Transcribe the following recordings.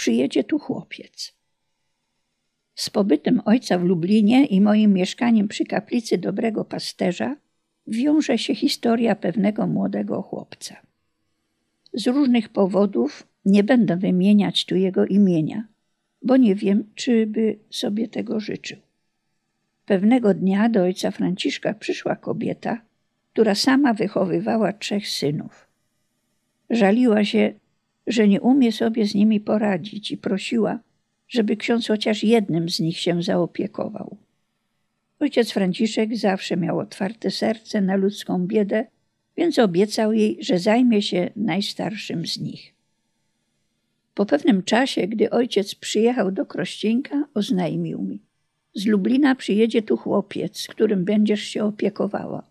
przyjedzie tu chłopiec. Z pobytem ojca w Lublinie i moim mieszkaniem przy kaplicy Dobrego Pasterza wiąże się historia pewnego młodego chłopca. Z różnych powodów nie będę wymieniać tu jego imienia, bo nie wiem, czy by sobie tego życzył. Pewnego dnia do ojca Franciszka przyszła kobieta, która sama wychowywała trzech synów. Żaliła się, że nie umie sobie z nimi poradzić i prosiła, żeby ksiądz chociaż jednym z nich się zaopiekował. Ojciec Franciszek zawsze miał otwarte serce na ludzką biedę, więc obiecał jej, że zajmie się najstarszym z nich. Po pewnym czasie, gdy ojciec przyjechał do Krościnka, oznajmił mi: Z Lublina przyjedzie tu chłopiec, którym będziesz się opiekowała.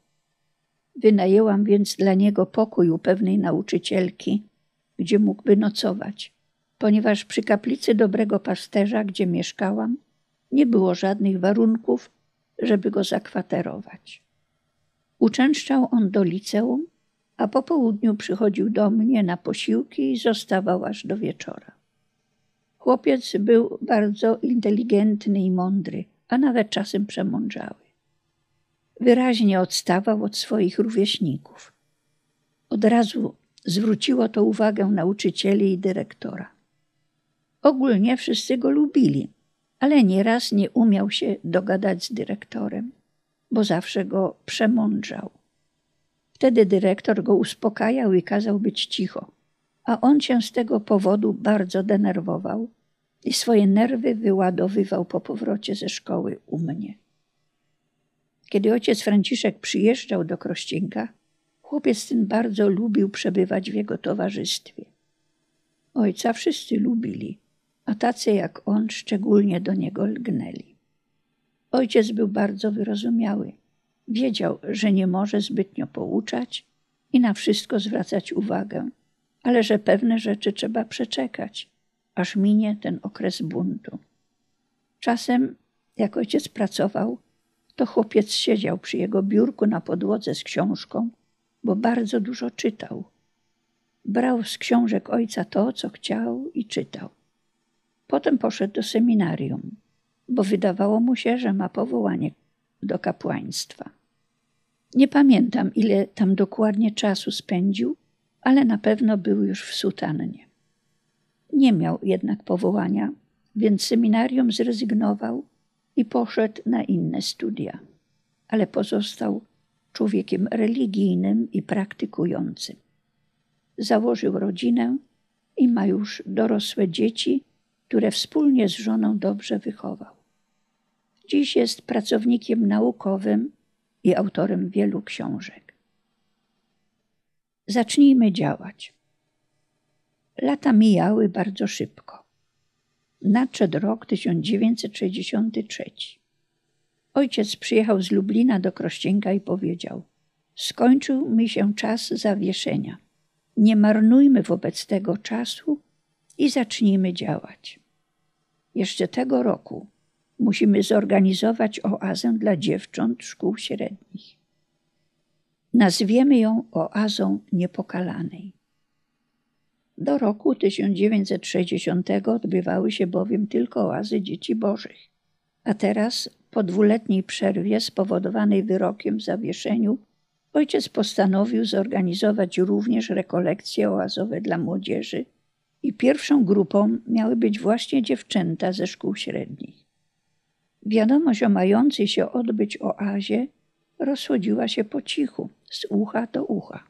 Wynajęłam więc dla niego pokój u pewnej nauczycielki, gdzie mógłby nocować, ponieważ przy kaplicy dobrego pasterza, gdzie mieszkałam, nie było żadnych warunków, żeby go zakwaterować. Uczęszczał on do liceum, a po południu przychodził do mnie na posiłki i zostawał aż do wieczora. Chłopiec był bardzo inteligentny i mądry, a nawet czasem przemądrzały. Wyraźnie odstawał od swoich rówieśników. Od razu zwróciło to uwagę nauczycieli i dyrektora. Ogólnie wszyscy go lubili, ale nieraz nie umiał się dogadać z dyrektorem, bo zawsze go przemądrzał. Wtedy dyrektor go uspokajał i kazał być cicho, a on się z tego powodu bardzo denerwował i swoje nerwy wyładowywał po powrocie ze szkoły u mnie. Kiedy ojciec Franciszek przyjeżdżał do Krościnka, chłopiec ten bardzo lubił przebywać w jego towarzystwie. Ojca wszyscy lubili, a tacy jak on szczególnie do niego lgnęli. Ojciec był bardzo wyrozumiały. Wiedział, że nie może zbytnio pouczać i na wszystko zwracać uwagę, ale że pewne rzeczy trzeba przeczekać, aż minie ten okres buntu. Czasem, jak ojciec pracował, to chłopiec siedział przy jego biurku na podłodze z książką, bo bardzo dużo czytał. Brał z książek ojca to, co chciał i czytał. Potem poszedł do seminarium, bo wydawało mu się, że ma powołanie do kapłaństwa. Nie pamiętam, ile tam dokładnie czasu spędził, ale na pewno był już w sutannie. Nie miał jednak powołania, więc seminarium zrezygnował i poszedł na inne studia, ale pozostał człowiekiem religijnym i praktykującym. Założył rodzinę i ma już dorosłe dzieci, które wspólnie z żoną dobrze wychował. Dziś jest pracownikiem naukowym i autorem wielu książek. Zacznijmy działać. Lata mijały bardzo szybko. Nadszedł rok 1963. Ojciec przyjechał z Lublina do Krościenka i powiedział: Skończył mi się czas zawieszenia. Nie marnujmy wobec tego czasu i zacznijmy działać. Jeszcze tego roku musimy zorganizować oazę dla dziewcząt szkół średnich. Nazwiemy ją oazą niepokalanej. Do roku 1960 odbywały się bowiem tylko oazy dzieci bożych, a teraz, po dwuletniej przerwie spowodowanej wyrokiem w zawieszeniu, ojciec postanowił zorganizować również rekolekcje oazowe dla młodzieży i pierwszą grupą miały być właśnie dziewczęta ze szkół średnich. Wiadomość o mającej się odbyć oazie rozchodziła się po cichu, z ucha do ucha.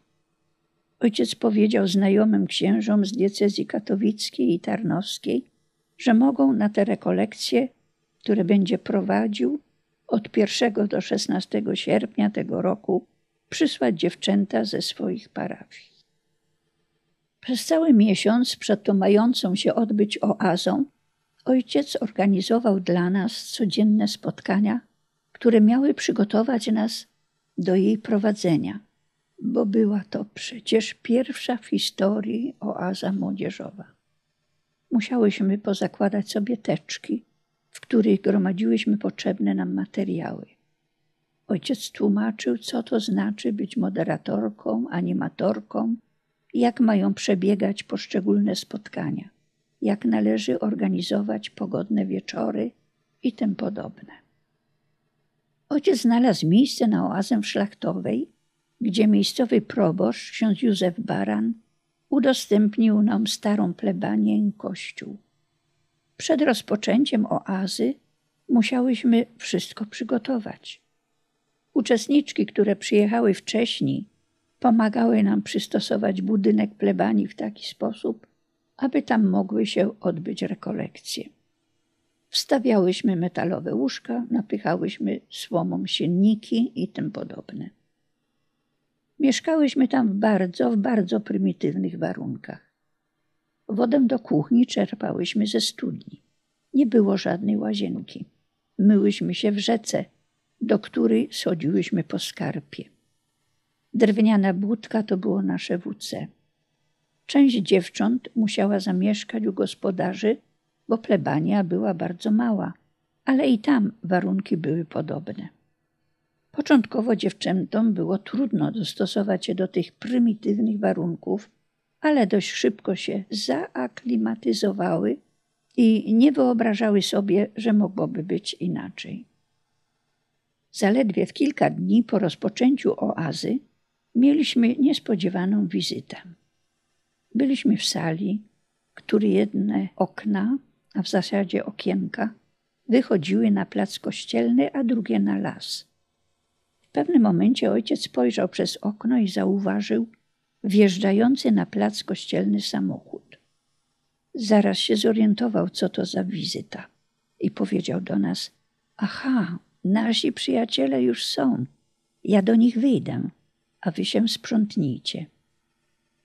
Ojciec powiedział znajomym księżom z diecezji katowickiej i tarnowskiej, że mogą na te rekolekcje, które będzie prowadził od 1 do 16 sierpnia tego roku, przysłać dziewczęta ze swoich parafii. Przez cały miesiąc przed tą mającą się odbyć oazą, ojciec organizował dla nas codzienne spotkania, które miały przygotować nas do jej prowadzenia bo była to przecież pierwsza w historii oaza młodzieżowa. Musiałyśmy pozakładać sobie teczki, w których gromadziłyśmy potrzebne nam materiały. Ojciec tłumaczył, co to znaczy być moderatorką, animatorką, jak mają przebiegać poszczególne spotkania. jak należy organizować pogodne wieczory i tym podobne. Ojciec znalazł miejsce na oazę Szlachtowej, gdzie miejscowy proboszcz, ksiądz Józef Baran, udostępnił nam starą plebanię kościół. Przed rozpoczęciem oazy musiałyśmy wszystko przygotować. Uczestniczki, które przyjechały wcześniej, pomagały nam przystosować budynek plebanii w taki sposób, aby tam mogły się odbyć rekolekcje. Wstawiałyśmy metalowe łóżka, napychałyśmy słomą sienniki i tym podobne. Mieszkałyśmy tam w bardzo, w bardzo prymitywnych warunkach. Wodę do kuchni czerpałyśmy ze studni. Nie było żadnej łazienki. Myłyśmy się w rzece, do której schodziłyśmy po skarpie. Drewniana budka to było nasze WC. Część dziewcząt musiała zamieszkać u gospodarzy, bo plebania była bardzo mała, ale i tam warunki były podobne. Początkowo dziewczętom było trudno dostosować się do tych prymitywnych warunków, ale dość szybko się zaaklimatyzowały i nie wyobrażały sobie, że mogłoby być inaczej. Zaledwie w kilka dni po rozpoczęciu oazy mieliśmy niespodziewaną wizytę. Byliśmy w sali, której jedne okna, a w zasadzie okienka, wychodziły na plac kościelny, a drugie na las. W pewnym momencie ojciec spojrzał przez okno i zauważył wjeżdżający na plac kościelny samochód. Zaraz się zorientował, co to za wizyta i powiedział do nas: Aha, nasi przyjaciele już są. Ja do nich wyjdę, a wy się sprzątnijcie.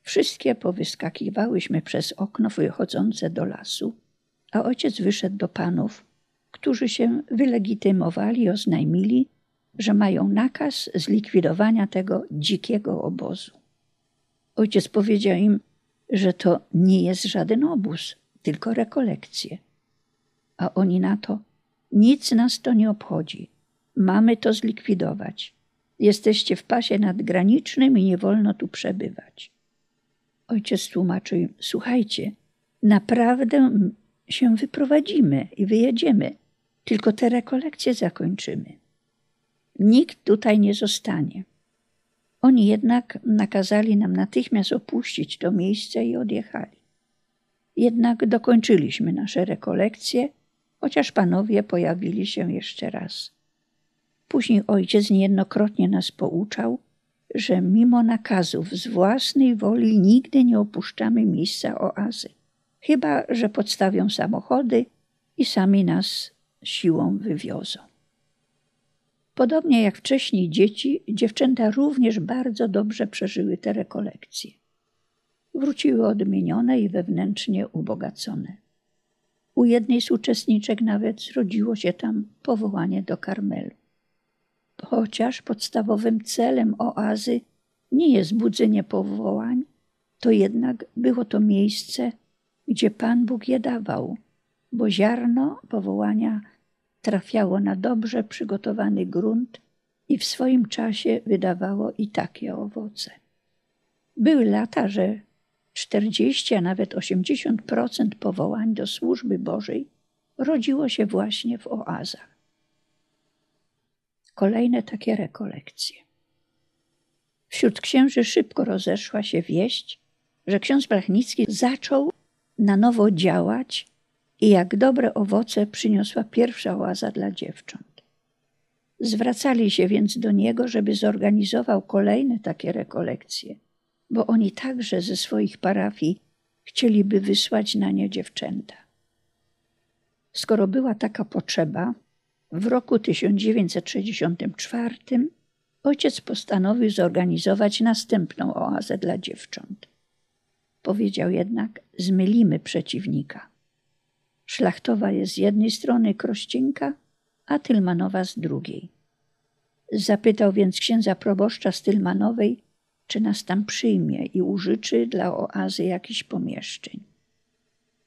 Wszystkie powyskakiwałyśmy przez okno wychodzące do lasu, a ojciec wyszedł do panów, którzy się wylegitymowali i oznajmili, że mają nakaz zlikwidowania tego dzikiego obozu. Ojciec powiedział im, że to nie jest żaden obóz, tylko rekolekcje. A oni na to, nic nas to nie obchodzi, mamy to zlikwidować. Jesteście w pasie nadgranicznym i nie wolno tu przebywać. Ojciec tłumaczył im, słuchajcie, naprawdę się wyprowadzimy i wyjedziemy, tylko te rekolekcje zakończymy. Nikt tutaj nie zostanie. Oni jednak nakazali nam natychmiast opuścić to miejsce i odjechali. Jednak dokończyliśmy nasze rekolekcje, chociaż panowie pojawili się jeszcze raz. Później ojciec niejednokrotnie nas pouczał, że mimo nakazów z własnej woli nigdy nie opuszczamy miejsca oazy, chyba że podstawią samochody i sami nas siłą wywiozą. Podobnie jak wcześniej dzieci, dziewczęta również bardzo dobrze przeżyły te rekolekcje. Wróciły odmienione i wewnętrznie ubogacone. U jednej z uczestniczek nawet zrodziło się tam powołanie do karmelu. Chociaż podstawowym celem oazy nie jest budzenie powołań, to jednak było to miejsce, gdzie Pan Bóg je dawał, bo ziarno powołania trafiało na dobrze przygotowany grunt i w swoim czasie wydawało i takie owoce. Były lata, że 40, a nawet 80% powołań do służby Bożej rodziło się właśnie w oazach. Kolejne takie rekolekcje. Wśród księży szybko rozeszła się wieść, że ksiądz Blachnicki zaczął na nowo działać i jak dobre owoce przyniosła pierwsza oaza dla dziewcząt. Zwracali się więc do niego, żeby zorganizował kolejne takie rekolekcje, bo oni także ze swoich parafii chcieliby wysłać na nie dziewczęta. Skoro była taka potrzeba, w roku 1964 ojciec postanowił zorganizować następną oazę dla dziewcząt. Powiedział jednak: Zmylimy przeciwnika. Szlachtowa jest z jednej strony Krościnka, a Tylmanowa z drugiej. Zapytał więc księdza proboszcza z Tylmanowej, czy nas tam przyjmie i użyczy dla oazy jakichś pomieszczeń.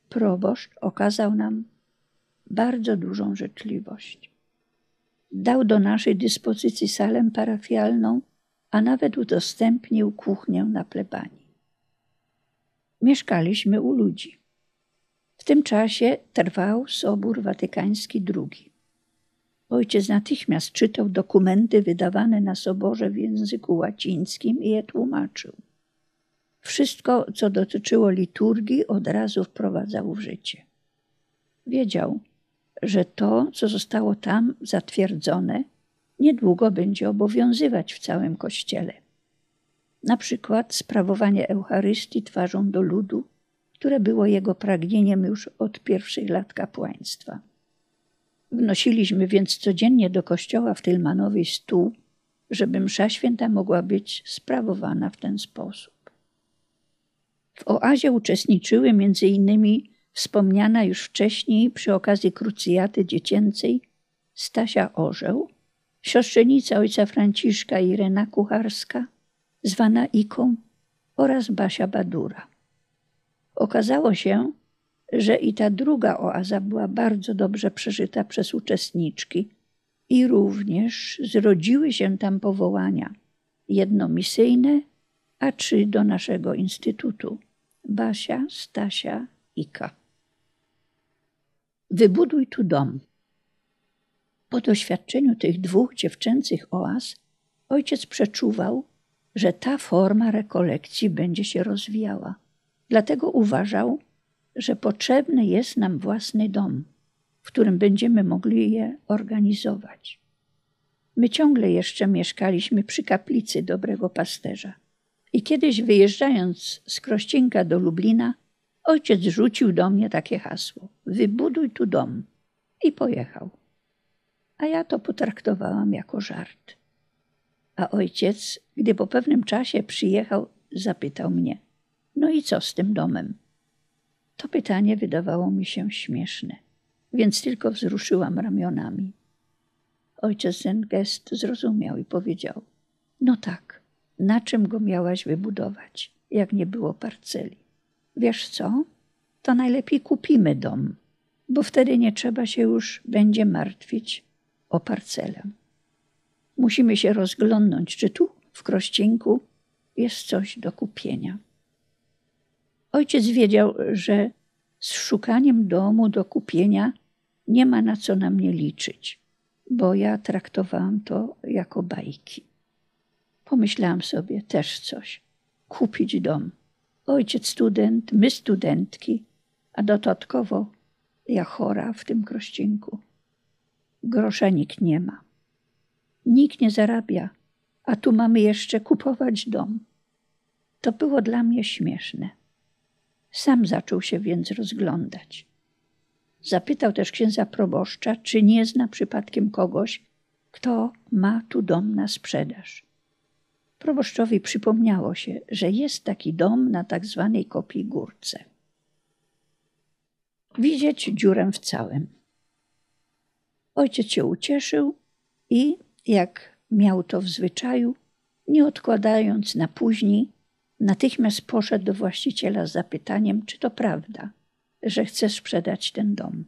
Proboszcz okazał nam bardzo dużą życzliwość. Dał do naszej dyspozycji salę parafialną, a nawet udostępnił kuchnię na plebanii. Mieszkaliśmy u ludzi tym czasie trwał Sobór Watykański II. Ojciec natychmiast czytał dokumenty wydawane na soborze w języku łacińskim i je tłumaczył. Wszystko, co dotyczyło liturgii, od razu wprowadzał w życie. Wiedział, że to, co zostało tam zatwierdzone, niedługo będzie obowiązywać w całym Kościele. Na przykład sprawowanie Eucharystii twarzą do ludu, które było jego pragnieniem już od pierwszych lat kapłaństwa. Wnosiliśmy więc codziennie do kościoła w Tylmanowej stół, żeby msza święta mogła być sprawowana w ten sposób. W oazie uczestniczyły innymi wspomniana już wcześniej przy okazji krucjaty dziecięcej Stasia Orzeł, siostrzenica ojca Franciszka Irena Kucharska, zwana Iką oraz Basia Badura. Okazało się, że i ta druga oaza była bardzo dobrze przeżyta przez uczestniczki i również zrodziły się tam powołania, jedno misyjne, a trzy do naszego instytutu. Basia, Stasia, Ika. Wybuduj tu dom. Po doświadczeniu tych dwóch dziewczęcych oaz, ojciec przeczuwał, że ta forma rekolekcji będzie się rozwijała. Dlatego uważał, że potrzebny jest nam własny dom, w którym będziemy mogli je organizować. My ciągle jeszcze mieszkaliśmy przy kaplicy dobrego pasterza. I kiedyś wyjeżdżając z Krościnka do Lublina, ojciec rzucił do mnie takie hasło: Wybuduj tu dom. I pojechał. A ja to potraktowałam jako żart. A ojciec, gdy po pewnym czasie przyjechał, zapytał mnie: No i co z tym domem? To pytanie wydawało mi się śmieszne, więc tylko wzruszyłam ramionami. Ojciec ten gest zrozumiał i powiedział: No tak, na czym go miałaś wybudować, jak nie było parceli? Wiesz co? To najlepiej kupimy dom, bo wtedy nie trzeba się już będzie martwić o parcelę. Musimy się rozglądnąć, czy tu, w Krościńku, jest coś do kupienia. Ojciec wiedział, że z szukaniem domu do kupienia nie ma na co na mnie liczyć, bo ja traktowałam to jako bajki. Pomyślałam sobie też coś. Kupić dom. Ojciec student, my studentki, a dodatkowo ja chora w tym krościńku. Grosza nikt nie ma. Nikt nie zarabia, a tu mamy jeszcze kupować dom. To było dla mnie śmieszne. Sam zaczął się więc rozglądać. Zapytał też księdza proboszcza, czy nie zna przypadkiem kogoś, kto ma tu dom na sprzedaż. Proboszczowi przypomniało się, że jest taki dom na tak zwanej kopii górce. Widzieć dziurę w całym. Ojciec się ucieszył i, jak miał to w zwyczaju, nie odkładając na później, natychmiast poszedł do właściciela z zapytaniem, czy to prawda, że chce sprzedać ten dom.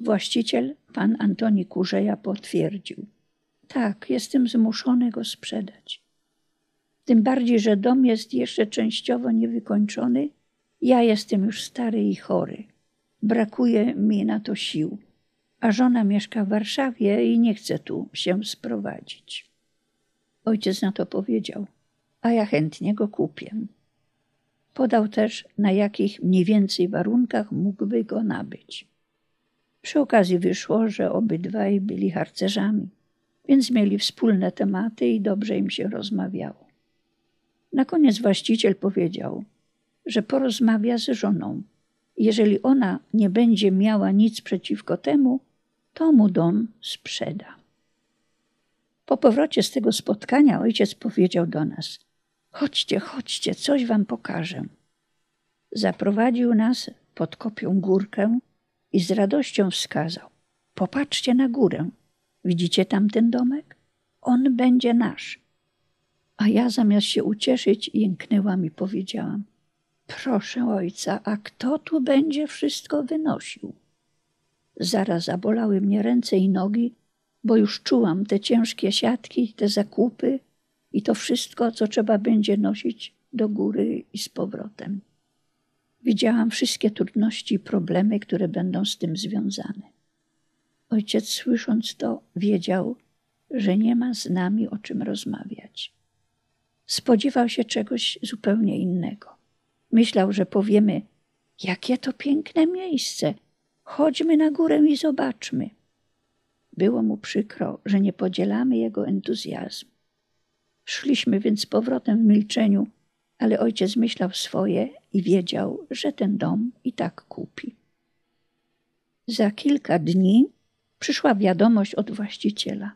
Właściciel, pan Antoni Kurzeja, potwierdził: Tak, jestem zmuszony go sprzedać. Tym bardziej, że dom jest jeszcze częściowo niewykończony. Ja jestem już stary i chory. Brakuje mi na to sił, a żona mieszka w Warszawie i nie chce tu się sprowadzić. Ojciec na to powiedział, a ja chętnie go kupię. Podał też, na jakich mniej więcej warunkach mógłby go nabyć. Przy okazji wyszło, że obydwaj byli harcerzami, więc mieli wspólne tematy i dobrze im się rozmawiało. Na koniec właściciel powiedział, że porozmawia z żoną. Jeżeli ona nie będzie miała nic przeciwko temu, to mu dom sprzeda. Po powrocie z tego spotkania ojciec powiedział do nas: Chodźcie, chodźcie, coś wam pokażę. Zaprowadził nas pod kopią górkę i z radością wskazał: Popatrzcie na górę. Widzicie tam ten domek? On będzie nasz. A ja zamiast się ucieszyć, jęknęłam i powiedziałam: Proszę ojca, a kto tu będzie wszystko wynosił? Zaraz zabolały mnie ręce i nogi, bo już czułam te ciężkie siatki, te zakupy i to wszystko, co trzeba będzie nosić do góry i z powrotem. Widziałam wszystkie trudności i problemy, które będą z tym związane. Ojciec, słysząc to, wiedział, że nie ma z nami o czym rozmawiać. Spodziewał się czegoś zupełnie innego. Myślał, że powiemy: Jakie to piękne miejsce! Chodźmy na górę i zobaczmy. Było mu przykro, że nie podzielamy jego entuzjazmu. Szliśmy więc z powrotem w milczeniu, ale ojciec myślał swoje i wiedział, że ten dom i tak kupi. Za kilka dni przyszła wiadomość od właściciela.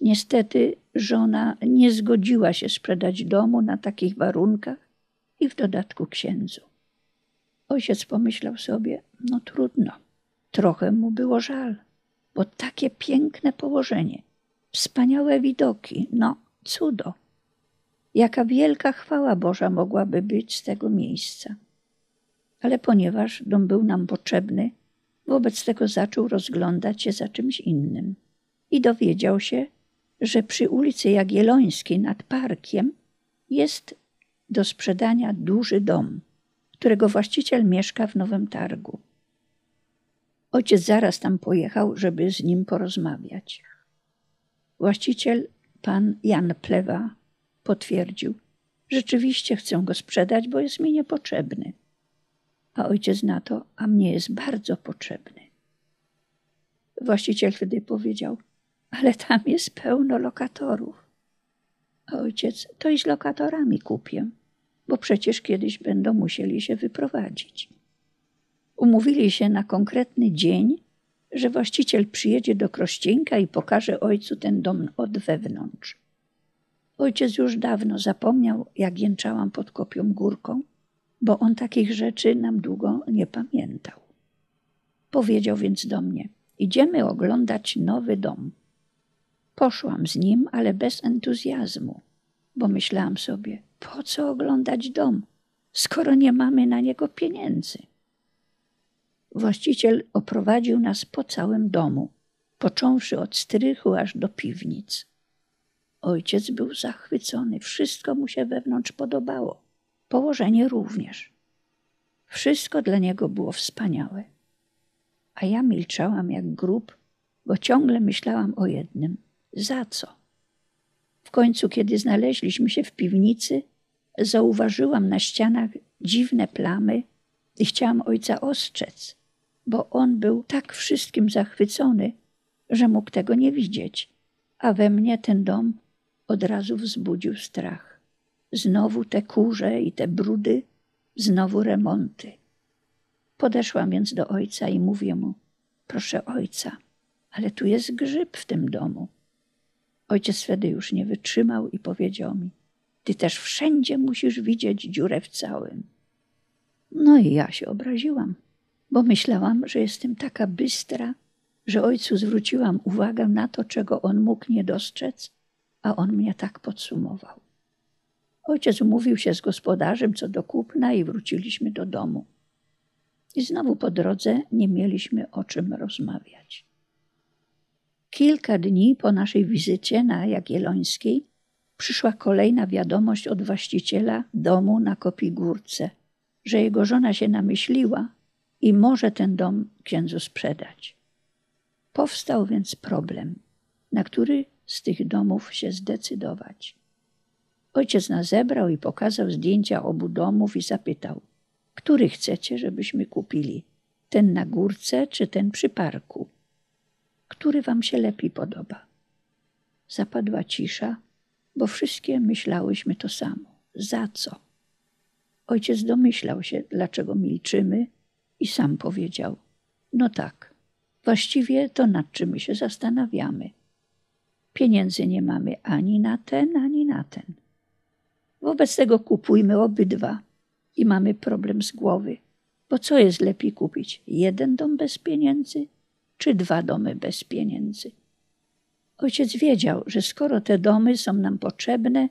Niestety żona nie zgodziła się sprzedać domu na takich warunkach i w dodatku księdzu. Ojciec pomyślał sobie, no trudno, trochę mu było żal, bo takie piękne położenie, wspaniałe widoki, no cudo. Jaka wielka chwała Boża mogłaby być z tego miejsca. Ale ponieważ dom był nam potrzebny, wobec tego zaczął rozglądać się za czymś innym i dowiedział się, że przy ulicy Jagiellońskiej nad parkiem jest do sprzedania duży dom, którego właściciel mieszka w Nowym Targu. Ojciec zaraz tam pojechał, żeby z nim porozmawiać. Właściciel, pan Jan Plewa, potwierdził: Rzeczywiście chcę go sprzedać, bo jest mi niepotrzebny. A ojciec na to, a mnie jest bardzo potrzebny. Właściciel wtedy powiedział: Ale tam jest pełno lokatorów. A ojciec: To i z lokatorami kupię, bo przecież kiedyś będą musieli się wyprowadzić. Umówili się na konkretny dzień, że właściciel przyjedzie do Krościenka i pokaże ojcu ten dom od wewnątrz. Ojciec już dawno zapomniał, jak jęczałam pod kopią górką, bo on takich rzeczy nam długo nie pamiętał. Powiedział więc do mnie: Idziemy oglądać nowy dom. Poszłam z nim, ale bez entuzjazmu, bo myślałam sobie: po co oglądać dom, skoro nie mamy na niego pieniędzy? Właściciel oprowadził nas po całym domu, począwszy od strychu aż do piwnic. Ojciec był zachwycony, wszystko mu się wewnątrz podobało, położenie również. Wszystko dla niego było wspaniałe. A ja milczałam jak grób, bo ciągle myślałam o jednym: za co? W końcu, kiedy znaleźliśmy się w piwnicy, zauważyłam na ścianach dziwne plamy i chciałam ojca ostrzec, bo on był tak wszystkim zachwycony, że mógł tego nie widzieć, a we mnie ten dom od razu wzbudził strach. Znowu te kurze i te brudy, znowu remonty. Podeszłam więc do ojca i mówię mu: Proszę ojca, ale tu jest grzyb w tym domu. Ojciec wtedy już nie wytrzymał i powiedział mi: Ty też wszędzie musisz widzieć dziurę w całym. No i ja się obraziłam, bo myślałam, że jestem taka bystra, że ojcu zwróciłam uwagę na to, czego on mógł nie dostrzec, a on mnie tak podsumował. Ojciec umówił się z gospodarzem co do kupna i wróciliśmy do domu. I znowu po drodze nie mieliśmy o czym rozmawiać. Kilka dni po naszej wizycie na Jagiellońskiej przyszła kolejna wiadomość od właściciela domu na Kopigórce, że jego żona się namyśliła i może ten dom księdzu sprzedać. Powstał więc problem, na który z tych domów się zdecydować. Ojciec nas zebrał i pokazał zdjęcia obu domów i zapytał, który chcecie, żebyśmy kupili? Ten na górce czy ten przy parku? Który wam się lepiej podoba? Zapadła cisza, bo wszystkie myślałyśmy to samo. Za co? Ojciec domyślał się, dlaczego milczymy i sam powiedział: No tak, właściwie to nad czym się zastanawiamy. Pieniędzy nie mamy ani na ten, ani na ten. Wobec tego kupujmy obydwa i mamy problem z głowy. Bo co jest lepiej kupić? Jeden dom bez pieniędzy, czy dwa domy bez pieniędzy? Ojciec wiedział, że skoro te domy są nam potrzebne,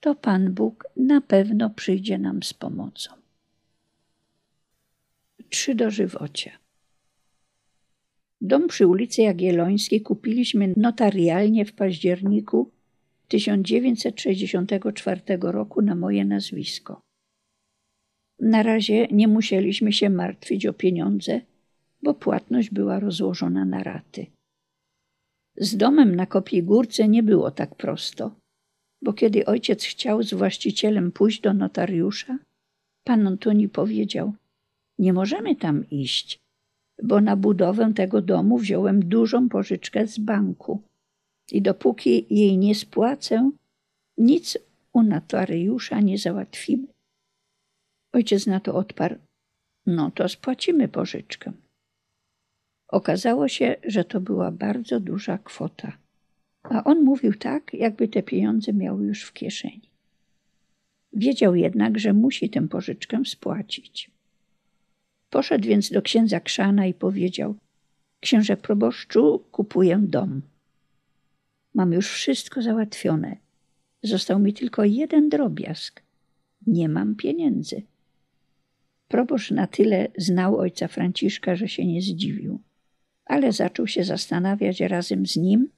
to Pan Bóg na pewno przyjdzie nam z pomocą. Trzy dożywocia. Dom przy ulicy Jagiellońskiej kupiliśmy notarialnie w październiku 1964 roku na moje nazwisko. Na razie nie musieliśmy się martwić o pieniądze, bo płatność była rozłożona na raty. Z domem na Kopii Górce nie było tak prosto, bo kiedy ojciec chciał z właścicielem pójść do notariusza, pan Antoni powiedział: Nie możemy tam iść, bo na budowę tego domu wziąłem dużą pożyczkę z banku i dopóki jej nie spłacę, nic u notariusza nie załatwimy. Ojciec na to odparł: No to spłacimy pożyczkę. Okazało się, że to była bardzo duża kwota, a on mówił tak, jakby te pieniądze miał już w kieszeni. Wiedział jednak, że musi tę pożyczkę spłacić. Poszedł więc do księdza Krzana i powiedział: Księże proboszczu, kupuję dom. Mam już wszystko załatwione. Został mi tylko jeden drobiazg. Nie mam pieniędzy. Proboszcz na tyle znał ojca Franciszka, że się nie zdziwił, ale zaczął się zastanawiać razem z nim,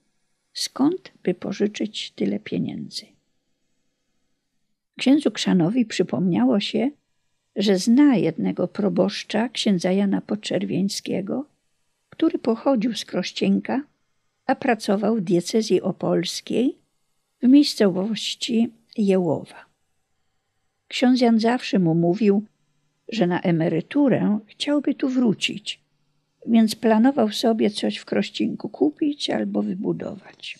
skąd by pożyczyć tyle pieniędzy. Księdzu Krzanowi przypomniało się, że zna jednego proboszcza, księdza Jana Podczerwieńskiego, który pochodził z Krościenka, a pracował w diecezji opolskiej w miejscowości Jełowa. Ksiądz Jan zawsze mu mówił, że na emeryturę chciałby tu wrócić, więc planował sobie coś w Krościenku kupić albo wybudować.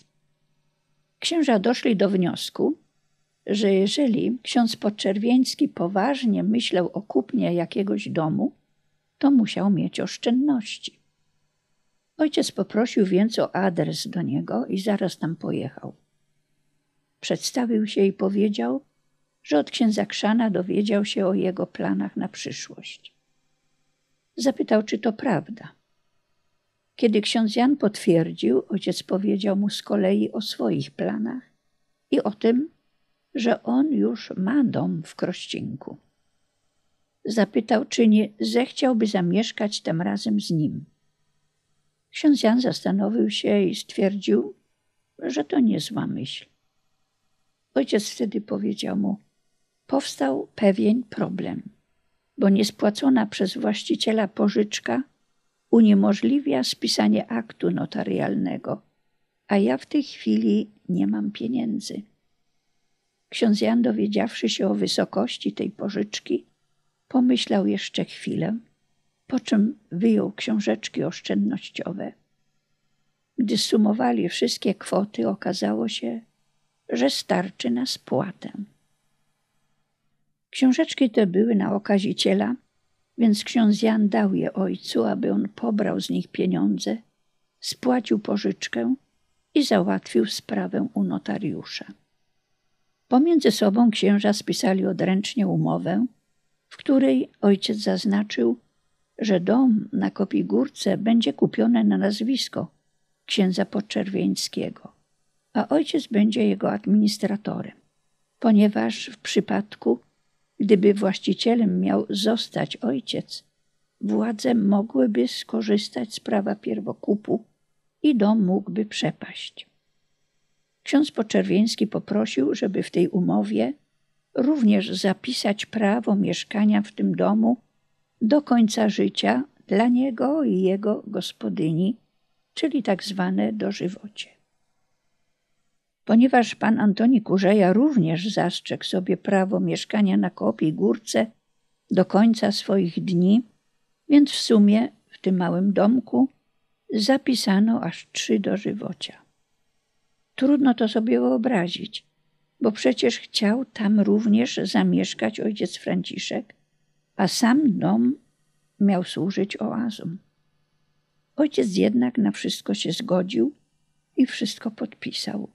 Księża doszli do wniosku, że jeżeli ksiądz Podczerwieński poważnie myślał o kupnie jakiegoś domu, to musiał mieć oszczędności. Ojciec poprosił więc o adres do niego i zaraz tam pojechał. Przedstawił się i powiedział, że od księdza Krzana dowiedział się o jego planach na przyszłość. Zapytał, czy to prawda. Kiedy ksiądz Jan potwierdził, ojciec powiedział mu z kolei o swoich planach i o tym, że on już ma dom w Krościńku. Zapytał, czy nie zechciałby zamieszkać tym razem z nim. Ksiądz Jan zastanowił się i stwierdził, że to niezła myśl. Ojciec wtedy powiedział mu: Powstał pewien problem, bo niespłacona przez właściciela pożyczka uniemożliwia spisanie aktu notarialnego, a ja w tej chwili nie mam pieniędzy. Ksiądz Jan, dowiedziawszy się o wysokości tej pożyczki, pomyślał jeszcze chwilę, po czym wyjął książeczki oszczędnościowe. Gdy sumowali wszystkie kwoty, okazało się, że starczy na spłatę. Książeczki te były na okaziciela, więc ksiądz Jan dał je ojcu, aby on pobrał z nich pieniądze, spłacił pożyczkę i załatwił sprawę u notariusza. Pomiędzy sobą księża spisali odręcznie umowę, w której ojciec zaznaczył, że dom na Kopigórce będzie kupiony na nazwisko księdza Podczerwieńskiego, a ojciec będzie jego administratorem, ponieważ w przypadku, gdyby właścicielem miał zostać ojciec, władze mogłyby skorzystać z prawa pierwokupu i dom mógłby przepaść. Ksiądz Poczerwieński poprosił, żeby w tej umowie również zapisać prawo mieszkania w tym domu do końca życia dla niego i jego gospodyni, czyli tak zwane dożywocie. Ponieważ pan Antoni Kurzeja również zastrzegł sobie prawo mieszkania na Kopii Górce do końca swoich dni, więc w sumie w tym małym domku zapisano aż trzy dożywocia. Trudno to sobie wyobrazić, bo przecież chciał tam również zamieszkać ojciec Franciszek, a sam dom miał służyć oazą. Ojciec jednak na wszystko się zgodził i wszystko podpisał,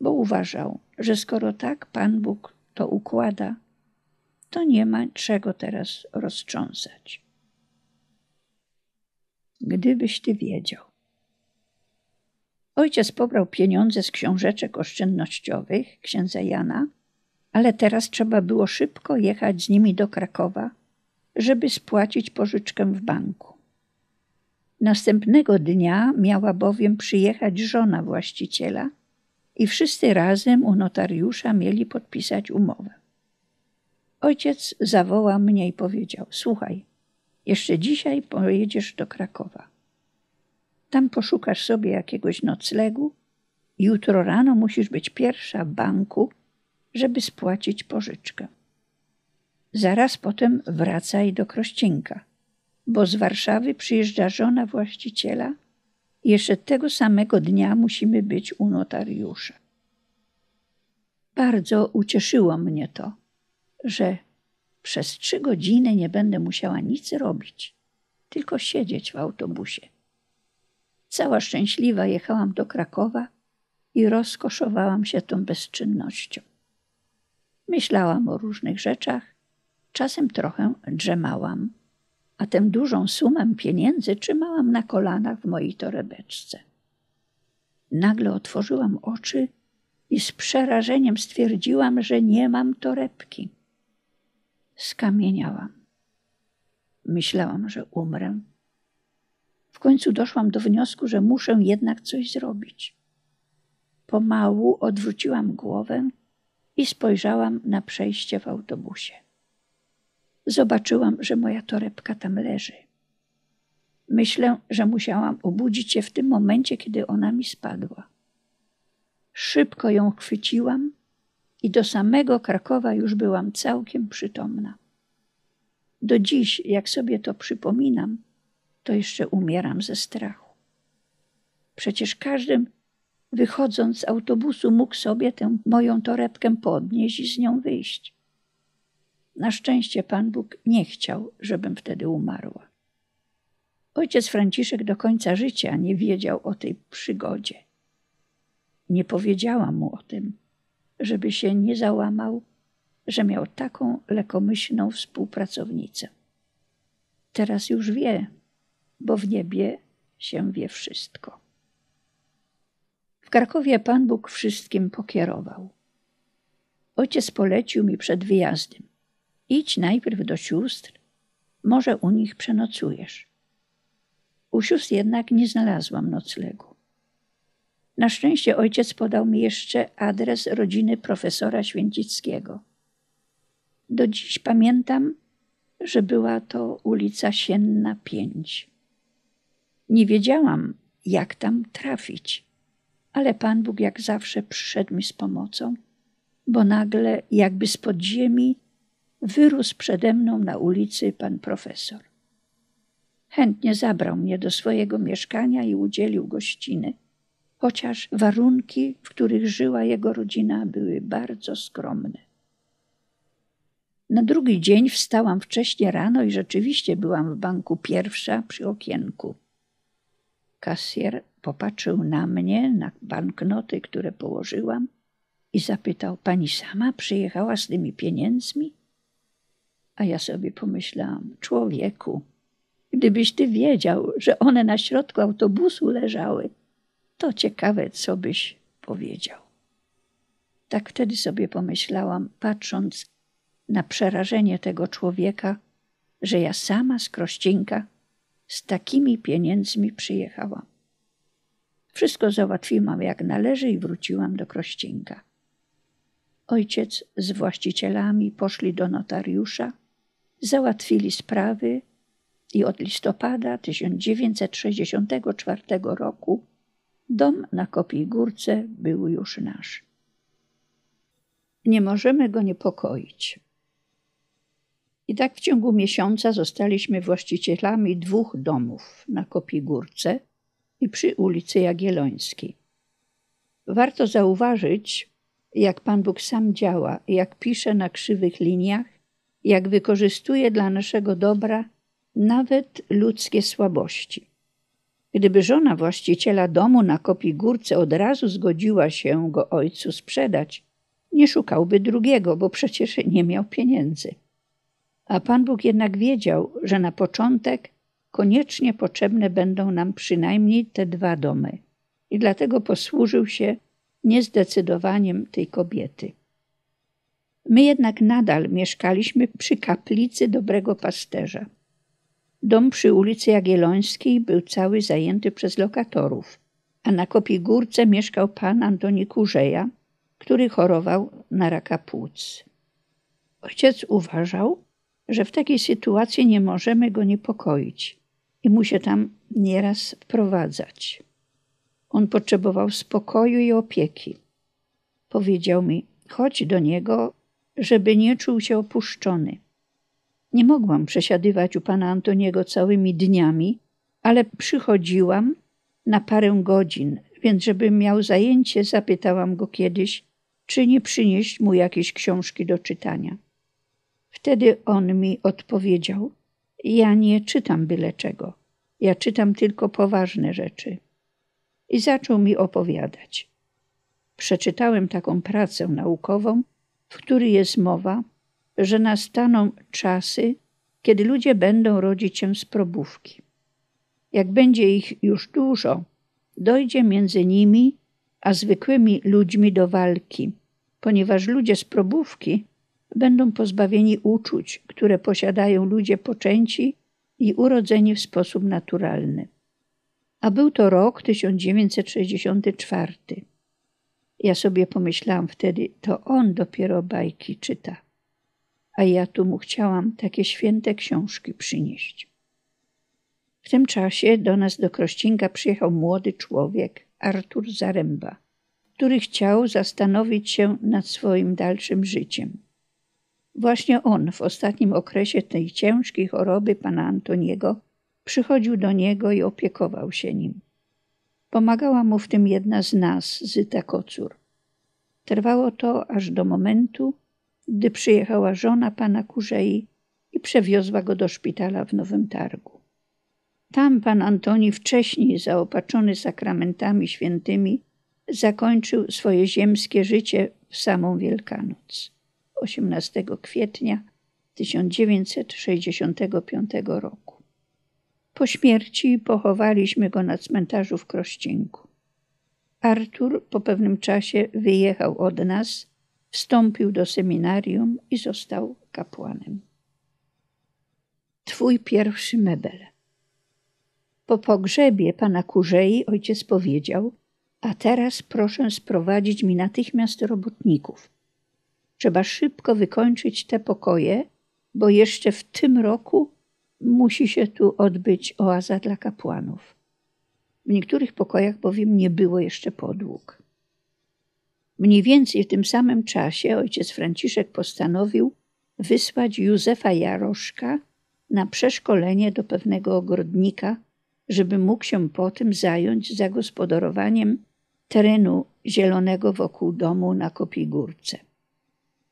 bo uważał, że skoro tak Pan Bóg to układa, to nie ma czego teraz roztrząsać. Gdybyś ty wiedział. Ojciec pobrał pieniądze z książeczek oszczędnościowych księdza Jana, ale teraz trzeba było szybko jechać z nimi do Krakowa, żeby spłacić pożyczkę w banku. Następnego dnia miała bowiem przyjechać żona właściciela i wszyscy razem u notariusza mieli podpisać umowę. Ojciec zawołał mnie i powiedział: Słuchaj, jeszcze dzisiaj pojedziesz do Krakowa. Tam poszukasz sobie jakiegoś noclegu. Jutro rano musisz być pierwsza w banku, żeby spłacić pożyczkę. Zaraz potem wracaj do Krościnka, bo z Warszawy przyjeżdża żona właściciela i jeszcze tego samego dnia musimy być u notariusza. Bardzo ucieszyło mnie to, że przez trzy godziny nie będę musiała nic robić, tylko siedzieć w autobusie. Cała szczęśliwa jechałam do Krakowa i rozkoszowałam się tą bezczynnością. Myślałam o różnych rzeczach, czasem trochę drzemałam, a tę dużą sumę pieniędzy trzymałam na kolanach w mojej torebeczce. Nagle otworzyłam oczy i z przerażeniem stwierdziłam, że nie mam torebki. Skamieniałam. Myślałam, że umrę. W końcu doszłam do wniosku, że muszę jednak coś zrobić. Pomału odwróciłam głowę i spojrzałam na przejście w autobusie. Zobaczyłam, że moja torebka tam leży. Myślę, że musiałam obudzić się w tym momencie, kiedy ona mi spadła. Szybko ją chwyciłam i do samego Krakowa już byłam całkiem przytomna. Do dziś, jak sobie to przypominam, to jeszcze umieram ze strachu. Przecież każdym wychodząc z autobusu mógł sobie tę moją torebkę podnieść i z nią wyjść. Na szczęście Pan Bóg nie chciał, żebym wtedy umarła. Ojciec Franciszek do końca życia nie wiedział o tej przygodzie. Nie powiedziałam mu o tym, żeby się nie załamał, że miał taką lekomyślną współpracownicę. Teraz już wie, bo w niebie się wie wszystko. W Krakowie Pan Bóg wszystkim pokierował. Ojciec polecił mi przed wyjazdem. Idź najpierw do sióstr, może u nich przenocujesz. U sióstr jednak nie znalazłam noclegu. Na szczęście ojciec podał mi jeszcze adres rodziny profesora Święcickiego. Do dziś pamiętam, że była to ulica Sienna 5. Nie wiedziałam, jak tam trafić, ale Pan Bóg jak zawsze przyszedł mi z pomocą, bo nagle, jakby z podziemi, wyrósł przede mną na ulicy pan profesor. Chętnie zabrał mnie do swojego mieszkania i udzielił gościny, chociaż warunki, w których żyła jego rodzina, były bardzo skromne. Na drugi dzień wstałam wcześnie rano i rzeczywiście byłam w banku pierwsza przy okienku. Kasjer popatrzył na mnie, na banknoty, które położyłam i zapytał: Pani sama przyjechała z tymi pieniędzmi? A ja sobie pomyślałam: Człowieku, gdybyś ty wiedział, że one na środku autobusu leżały, to ciekawe, co byś powiedział. Tak wtedy sobie pomyślałam, patrząc na przerażenie tego człowieka, że ja sama z Krościnka z takimi pieniędzmi przyjechałam. Wszystko załatwiłam jak należy i wróciłam do Krościnka. Ojciec z właścicielami poszli do notariusza, załatwili sprawy i od listopada 1964 roku dom na Kopii Górce był już nasz. Nie możemy go niepokoić. I tak w ciągu miesiąca zostaliśmy właścicielami dwóch domów na Kopigórce i przy ulicy Jagiellońskiej. Warto zauważyć, jak Pan Bóg sam działa, jak pisze na krzywych liniach, jak wykorzystuje dla naszego dobra nawet ludzkie słabości. Gdyby żona właściciela domu na Kopigórce od razu zgodziła się go ojcu sprzedać, nie szukałby drugiego, bo przecież nie miał pieniędzy. A Pan Bóg jednak wiedział, że na początek koniecznie potrzebne będą nam przynajmniej te dwa domy. I dlatego posłużył się niezdecydowaniem tej kobiety. My jednak nadal mieszkaliśmy przy kaplicy dobrego pasterza. Dom przy ulicy Jagiellońskiej był cały zajęty przez lokatorów, a na Kopigórce mieszkał pan Antoni Kurzeja, który chorował na raka płuc. Ojciec uważał, że w takiej sytuacji nie możemy go niepokoić i mu się tam nieraz wprowadzać. On potrzebował spokoju i opieki. Powiedział mi: Chodź do niego, żeby nie czuł się opuszczony. Nie mogłam przesiadywać u pana Antoniego całymi dniami, ale przychodziłam na parę godzin, więc żeby miał zajęcie, zapytałam go kiedyś, czy nie przynieść mu jakieś książki do czytania. Wtedy on mi odpowiedział: Ja nie czytam byle czego. Ja czytam tylko poważne rzeczy. I zaczął mi opowiadać. Przeczytałem taką pracę naukową, w której jest mowa, że nastaną czasy, kiedy ludzie będą rodzić się z probówki. Jak będzie ich już dużo, dojdzie między nimi a zwykłymi ludźmi do walki, ponieważ ludzie z probówki będą pozbawieni uczuć, które posiadają ludzie poczęci i urodzeni w sposób naturalny. A był to rok 1964. Ja sobie pomyślałam wtedy, to on dopiero bajki czyta, a ja tu mu chciałam takie święte książki przynieść. W tym czasie do nas do Krościnka przyjechał młody człowiek, Artur Zaręba, który chciał zastanowić się nad swoim dalszym życiem. Właśnie on w ostatnim okresie tej ciężkiej choroby pana Antoniego przychodził do niego i opiekował się nim. Pomagała mu w tym jedna z nas, Zyta Kocur. Trwało to aż do momentu, gdy przyjechała żona pana Kurzei i przewiozła go do szpitala w Nowym Targu. Tam pan Antoni wcześniej zaopatrzony sakramentami świętymi zakończył swoje ziemskie życie w samą Wielkanoc. 18 kwietnia 1965 roku. Po śmierci pochowaliśmy go na cmentarzu w Krościenku. Artur po pewnym czasie wyjechał od nas, wstąpił do seminarium i został kapłanem. Twój pierwszy mebel. Po pogrzebie pana Kurzei ojciec powiedział, a teraz proszę sprowadzić mi natychmiast robotników. Trzeba szybko wykończyć te pokoje, bo jeszcze w tym roku musi się tu odbyć oaza dla kapłanów. W niektórych pokojach bowiem nie było jeszcze podłóg. Mniej więcej w tym samym czasie ojciec Franciszek postanowił wysłać Józefa Jaroszka na przeszkolenie do pewnego ogrodnika, żeby mógł się potem zająć zagospodarowaniem terenu zielonego wokół domu na Kopigórce.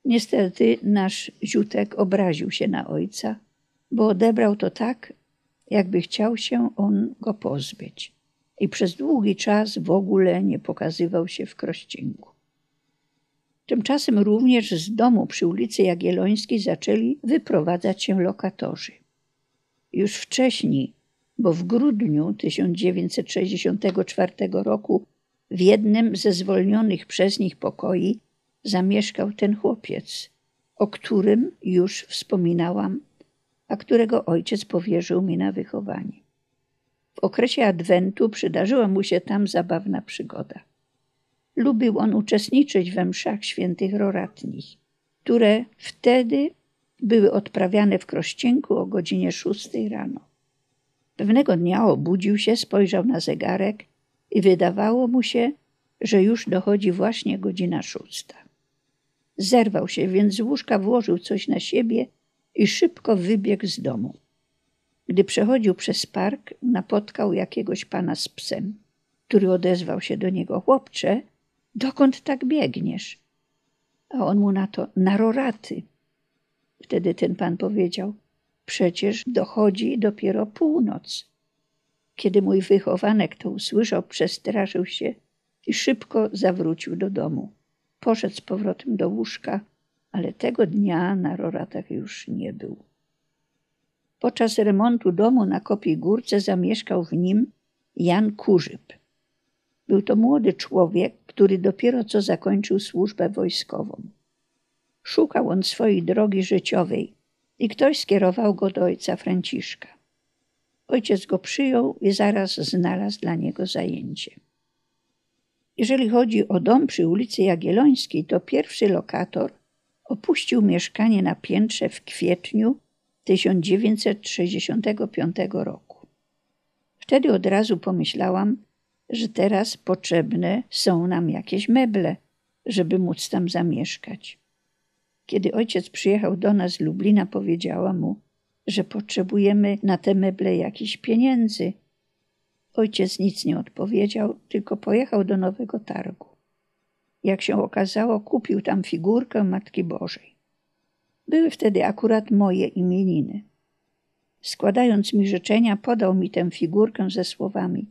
Niestety nasz ziutek obraził się na ojca, bo odebrał to tak, jakby chciał się on go pozbyć i przez długi czas w ogóle nie pokazywał się w Krościenku. Tymczasem również z domu przy ulicy Jagiellońskiej zaczęli wyprowadzać się lokatorzy. Już wcześniej, bo w grudniu 1964 roku w jednym ze zwolnionych przez nich pokoi zamieszkał ten chłopiec, o którym już wspominałam, a którego ojciec powierzył mi na wychowanie. W okresie Adwentu przydarzyła mu się tam zabawna przygoda. Lubił on uczestniczyć we mszach świętych roratnich, które wtedy były odprawiane w Krościenku o godzinie szóstej rano. Pewnego dnia obudził się, spojrzał na zegarek i wydawało mu się, że już dochodzi właśnie godzina szósta. Zerwał się, więc z łóżka włożył coś na siebie i szybko wybiegł z domu. Gdy przechodził przez park, napotkał jakiegoś pana z psem, który odezwał się do niego: Chłopcze, dokąd tak biegniesz? A on mu na to: Na roraty. Wtedy ten pan powiedział: Przecież dochodzi dopiero północ. Kiedy mój wychowanek to usłyszał, przestraszył się i szybko zawrócił do domu. Poszedł z powrotem do łóżka, ale tego dnia na roratach już nie był. Podczas remontu domu na Kopiej Górce zamieszkał w nim Jan Kurzyb. Był to młody człowiek, który dopiero co zakończył służbę wojskową. Szukał on swojej drogi życiowej i ktoś skierował go do ojca Franciszka. Ojciec go przyjął i zaraz znalazł dla niego zajęcie. Jeżeli chodzi o dom przy ulicy Jagiellońskiej, to pierwszy lokator opuścił mieszkanie na piętrze w kwietniu 1965 roku. Wtedy od razu pomyślałam, że teraz potrzebne są nam jakieś meble, żeby móc tam zamieszkać. Kiedy ojciec przyjechał do nas z Lublina, powiedziała mu, że potrzebujemy na te meble jakichś pieniędzy. Ojciec nic nie odpowiedział, tylko pojechał do Nowego Targu. Jak się okazało, kupił tam figurkę Matki Bożej. Były wtedy akurat moje imieniny. Składając mi życzenia, podał mi tę figurkę ze słowami: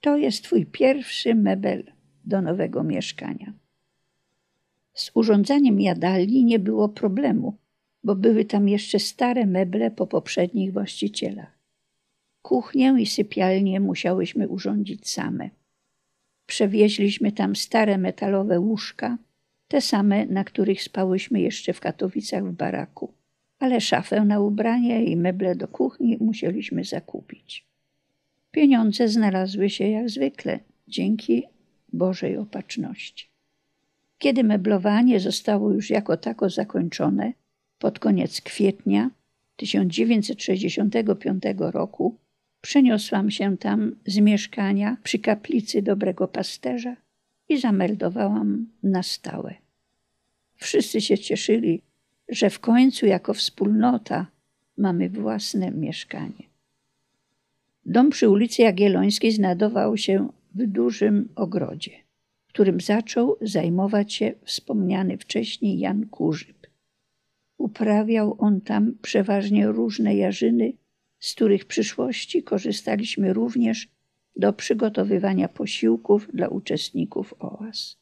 To jest twój pierwszy mebel do nowego mieszkania. Z urządzaniem jadalni nie było problemu, bo były tam jeszcze stare meble po poprzednich właścicielach. Kuchnię i sypialnię musiałyśmy urządzić same. Przewieźliśmy tam stare metalowe łóżka, te same, na których spałyśmy jeszcze w Katowicach w baraku, ale szafę na ubranie i meble do kuchni musieliśmy zakupić. Pieniądze znalazły się jak zwykle, dzięki Bożej opatrzności. Kiedy meblowanie zostało już jako tako zakończone, pod koniec kwietnia 1965 roku przeniosłam się tam z mieszkania przy kaplicy Dobrego Pasterza i zameldowałam na stałe. Wszyscy się cieszyli, że w końcu jako wspólnota mamy własne mieszkanie. Dom przy ulicy Jagiellońskiej znajdował się w dużym ogrodzie, którym zaczął zajmować się wspomniany wcześniej Jan Kurzyb. Uprawiał on tam przeważnie różne jarzyny, z których w przyszłości korzystaliśmy również do przygotowywania posiłków dla uczestników oaz.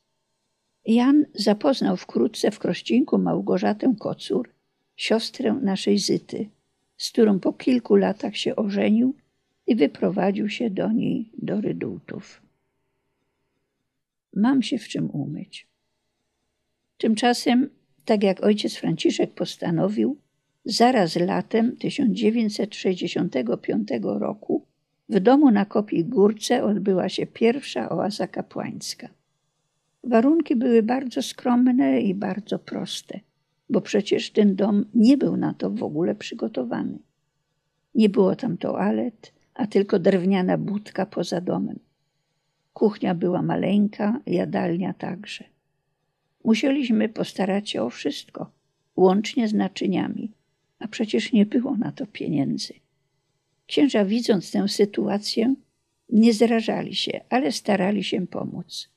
Jan zapoznał wkrótce w Krościńku Małgorzatę Kocur, siostrę naszej Zyty, z którą po kilku latach się ożenił i wyprowadził się do niej do Rydultów. Mam się w czym umyć. Tymczasem, tak jak ojciec Franciszek postanowił, zaraz latem 1965 roku w domu na Kopii Górce odbyła się pierwsza oaza kapłańska. Warunki były bardzo skromne i bardzo proste, bo przecież ten dom nie był na to w ogóle przygotowany. Nie było tam toalet, a tylko drewniana budka poza domem. Kuchnia była maleńka, jadalnia także. Musieliśmy postarać się o wszystko, łącznie z naczyniami, a przecież nie było na to pieniędzy. Księża, widząc tę sytuację, nie zrażali się, ale starali się pomóc.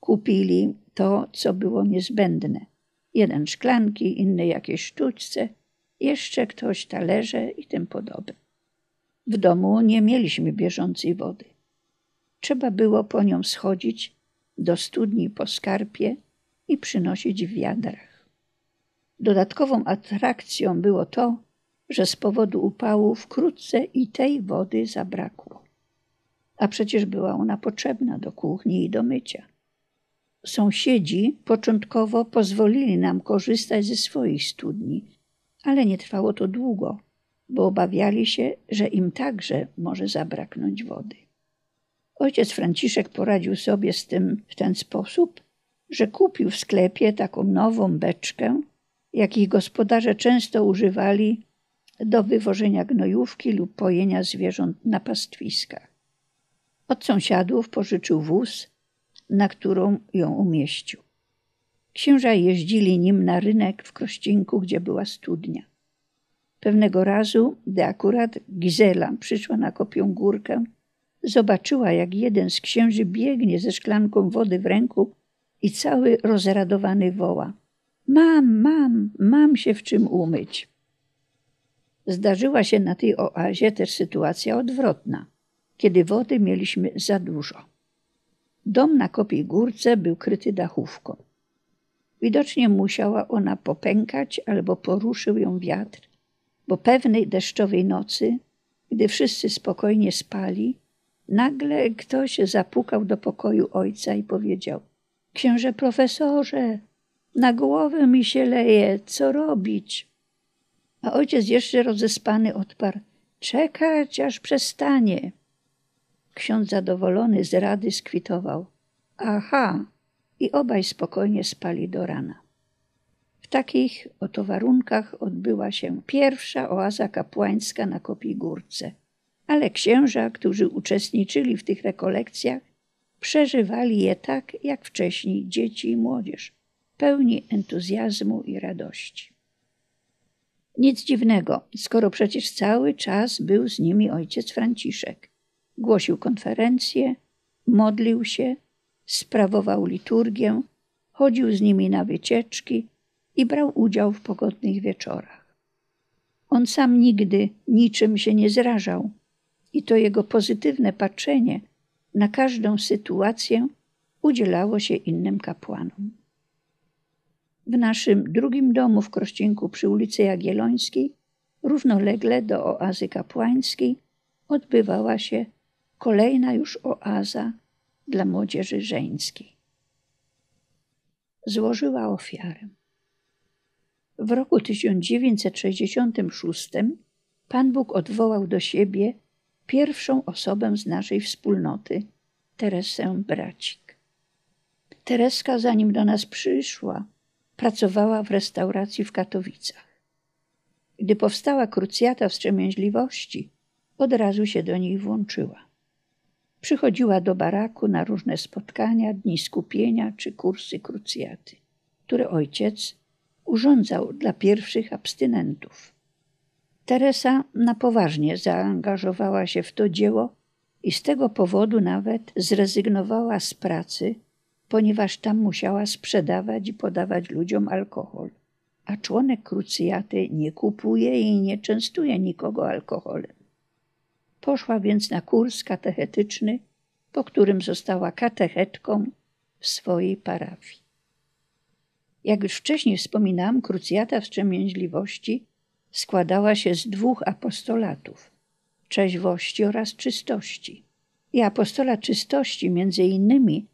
Kupili to, co było niezbędne. Jeden szklanki, inny jakieś sztućce, jeszcze ktoś talerze i tym podobne. W domu nie mieliśmy bieżącej wody. Trzeba było po nią schodzić do studni po skarpie i przynosić w wiadrach. Dodatkową atrakcją było to, że z powodu upału wkrótce i tej wody zabrakło. A przecież była ona potrzebna do kuchni i do mycia. Sąsiedzi początkowo pozwolili nam korzystać ze swoich studni, ale nie trwało to długo, bo obawiali się, że im także może zabraknąć wody. Ojciec Franciszek poradził sobie z tym w ten sposób, że kupił w sklepie taką nową beczkę, jakich gospodarze często używali do wywożenia gnojówki lub pojenia zwierząt na pastwiskach. Od sąsiadów pożyczył wóz, na którą ją umieścił. Księża jeździli nim na rynek w Krościńku, gdzie była studnia. Pewnego razu, gdy akurat Gizela przyszła na kopią górkę, zobaczyła, jak jeden z księży biegnie ze szklanką wody w ręku i cały rozradowany woła. Mam, mam, mam się w czym umyć. Zdarzyła się na tej oazie też sytuacja odwrotna, kiedy wody mieliśmy za dużo. Dom na Kopiej Górce był kryty dachówką. Widocznie musiała ona popękać albo poruszył ją wiatr, bo pewnej deszczowej nocy, gdy wszyscy spokojnie spali, nagle ktoś zapukał do pokoju ojca i powiedział: Księże profesorze, na głowę mi się leje, co robić? A ojciec jeszcze rozespany odparł: Czekać, aż przestanie. Ksiądz zadowolony z rady skwitował: Aha, i obaj spokojnie spali do rana. W takich oto warunkach odbyła się pierwsza oaza kapłańska na Kopigórce. Ale księża, którzy uczestniczyli w tych rekolekcjach, przeżywali je tak jak wcześniej dzieci i młodzież, pełni entuzjazmu i radości. Nic dziwnego, skoro przecież cały czas był z nimi ojciec Franciszek. Głosił konferencje, modlił się, sprawował liturgię, chodził z nimi na wycieczki i brał udział w pogodnych wieczorach. On sam nigdy niczym się nie zrażał i to jego pozytywne patrzenie na każdą sytuację udzielało się innym kapłanom. W naszym drugim domu w Krościenku przy ulicy Jagiellońskiej, równolegle do oazy kapłańskiej, odbywała się kolejna już oaza dla młodzieży żeńskiej. Złożyła ofiarę. W roku 1966 Pan Bóg odwołał do siebie pierwszą osobę z naszej wspólnoty, Teresę Bracik. Tereska, zanim do nas przyszła, pracowała w restauracji w Katowicach. Gdy powstała krucjata wstrzemięźliwości, od razu się do niej włączyła. Przychodziła do baraku na różne spotkania, dni skupienia czy kursy krucjaty, które ojciec urządzał dla pierwszych abstynentów. Teresa na poważnie zaangażowała się w to dzieło i z tego powodu nawet zrezygnowała z pracy, ponieważ tam musiała sprzedawać i podawać ludziom alkohol. A członek krucjaty nie kupuje i nie częstuje nikogo alkoholem. Poszła więc na kurs katechetyczny, po którym została katechetką w swojej parafii. Jak już wcześniej wspominałam, krucjata wstrzemięźliwości składała się z dwóch apostolatów trzeźwości oraz czystości. I apostolat czystości między innymi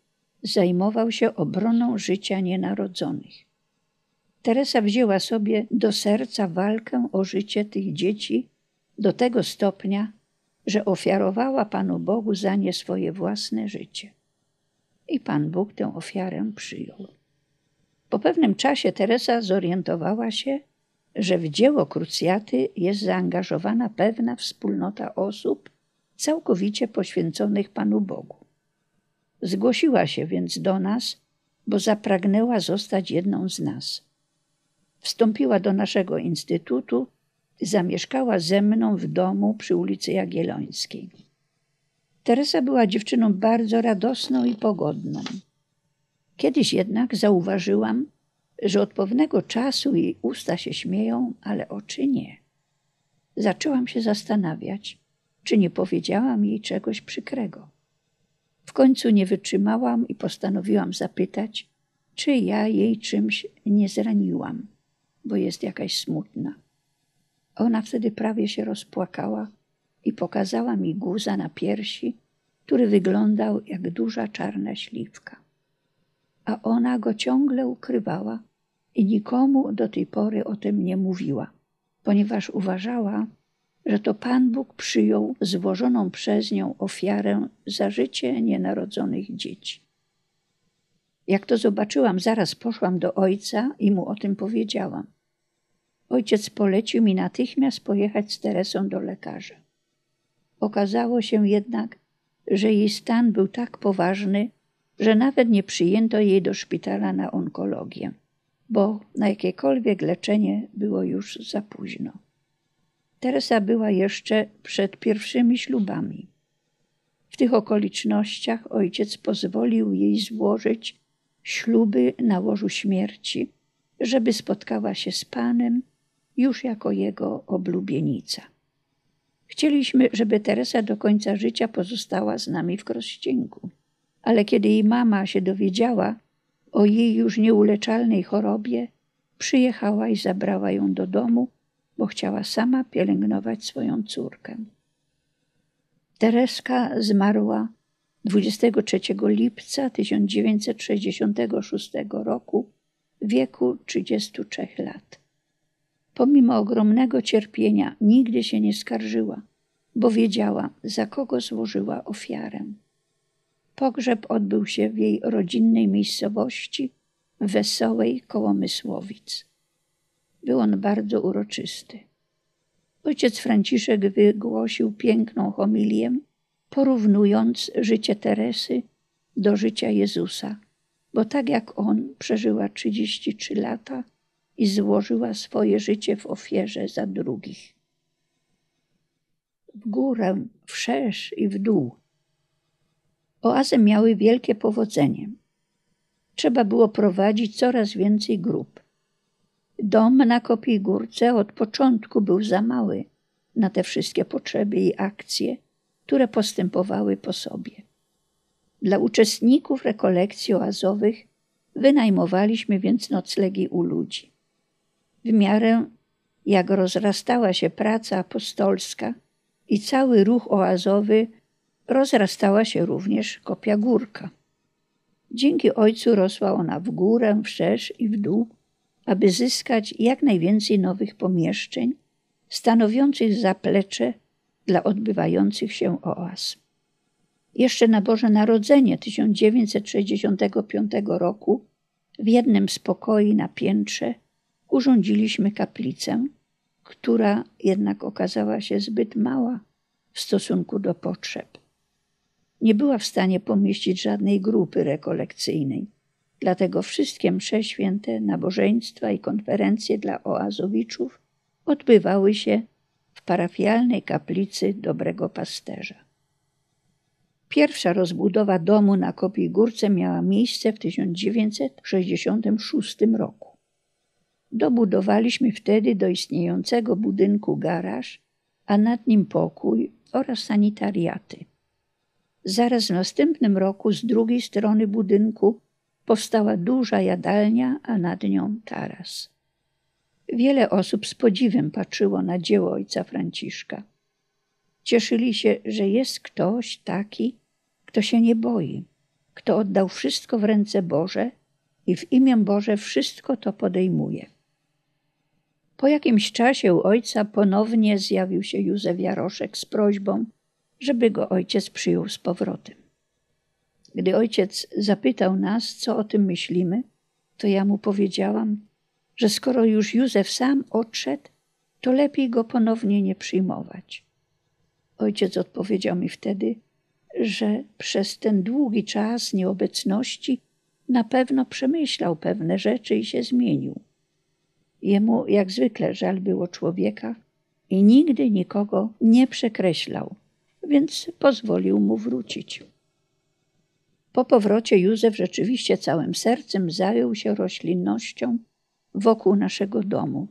zajmował się obroną życia nienarodzonych. Teresa wzięła sobie do serca walkę o życie tych dzieci do tego stopnia, że ofiarowała Panu Bogu za nie swoje własne życie. I Pan Bóg tę ofiarę przyjął. Po pewnym czasie Teresa zorientowała się, że w dzieło krucjaty jest zaangażowana pewna wspólnota osób całkowicie poświęconych Panu Bogu. Zgłosiła się więc do nas, bo zapragnęła zostać jedną z nas. Wstąpiła do naszego instytutu, zamieszkała ze mną w domu przy ulicy Jagiellońskiej. Teresa była dziewczyną bardzo radosną i pogodną. Kiedyś jednak zauważyłam, że od pewnego czasu jej usta się śmieją, ale oczy nie. Zaczęłam się zastanawiać, czy nie powiedziałam jej czegoś przykrego. W końcu nie wytrzymałam i postanowiłam zapytać, czy ja jej czymś nie zraniłam, bo jest jakaś smutna. Ona wtedy prawie się rozpłakała i pokazała mi guza na piersi, który wyglądał jak duża czarna śliwka. A ona go ciągle ukrywała i nikomu do tej pory o tym nie mówiła, ponieważ uważała, że to Pan Bóg przyjął złożoną przez nią ofiarę za życie nienarodzonych dzieci. Jak to zobaczyłam, zaraz poszłam do ojca i mu o tym powiedziałam. Ojciec polecił mi natychmiast pojechać z Teresą do lekarza. Okazało się jednak, że jej stan był tak poważny, że nawet nie przyjęto jej do szpitala na onkologię, bo na jakiekolwiek leczenie było już za późno. Teresa była jeszcze przed pierwszymi ślubami. W tych okolicznościach ojciec pozwolił jej złożyć śluby na łożu śmierci, żeby spotkała się z Panem już jako jego oblubienica. Chcieliśmy, żeby Teresa do końca życia pozostała z nami w Krościenku, ale kiedy jej mama się dowiedziała o jej już nieuleczalnej chorobie, przyjechała i zabrała ją do domu, bo chciała sama pielęgnować swoją córkę. Tereska zmarła 23 lipca 1966 roku w wieku 33 lat. Pomimo ogromnego cierpienia nigdy się nie skarżyła, bo wiedziała, za kogo złożyła ofiarę. Pogrzeb odbył się w jej rodzinnej miejscowości Wesołej koło Mysłowic. Był on bardzo uroczysty. Ojciec Franciszek wygłosił piękną homilię, porównując życie Teresy do życia Jezusa, bo tak jak on przeżyła 33 lata i złożyła swoje życie w ofierze za drugich. W górę, wszerz i w dół. Oazy miały wielkie powodzenie. Trzeba było prowadzić coraz więcej grup. Dom na Kopii Górce od początku był za mały na te wszystkie potrzeby i akcje, które postępowały po sobie. Dla uczestników rekolekcji oazowych wynajmowaliśmy więc noclegi u ludzi. W miarę jak rozrastała się praca apostolska i cały ruch oazowy, rozrastała się również kopia górka. Dzięki ojcu rosła ona w górę, wszerz i w dół, aby zyskać jak najwięcej nowych pomieszczeń, stanowiących zaplecze dla odbywających się oaz. Jeszcze na Boże Narodzenie 1965 roku w jednym z pokoi na piętrze urządziliśmy kaplicę, która jednak okazała się zbyt mała w stosunku do potrzeb. Nie była w stanie pomieścić żadnej grupy rekolekcyjnej. Dlatego wszystkie msze święte, nabożeństwa i konferencje dla oazowiczów odbywały się w parafialnej kaplicy Dobrego Pasterza. Pierwsza rozbudowa domu na Kopii Górce miała miejsce w 1966 roku. Dobudowaliśmy wtedy do istniejącego budynku garaż, a nad nim pokój oraz sanitariaty. Zaraz w następnym roku z drugiej strony budynku powstała duża jadalnia, a nad nią taras. Wiele osób z podziwem patrzyło na dzieło ojca Franciszka. Cieszyli się, że jest ktoś taki, kto się nie boi, kto oddał wszystko w ręce Boże i w imię Boże wszystko to podejmuje. Po jakimś czasie u ojca ponownie zjawił się Józef Jaroszek z prośbą, żeby go ojciec przyjął z powrotem. Gdy ojciec zapytał nas, co o tym myślimy, to ja mu powiedziałam, że skoro już Józef sam odszedł, to lepiej go ponownie nie przyjmować. Ojciec odpowiedział mi wtedy, że przez ten długi czas nieobecności na pewno przemyślał pewne rzeczy i się zmienił. Jemu jak zwykle żal było człowieka i nigdy nikogo nie przekreślał, więc pozwolił mu wrócić. Po powrocie Józef rzeczywiście całym sercem zajął się roślinnością wokół naszego domu.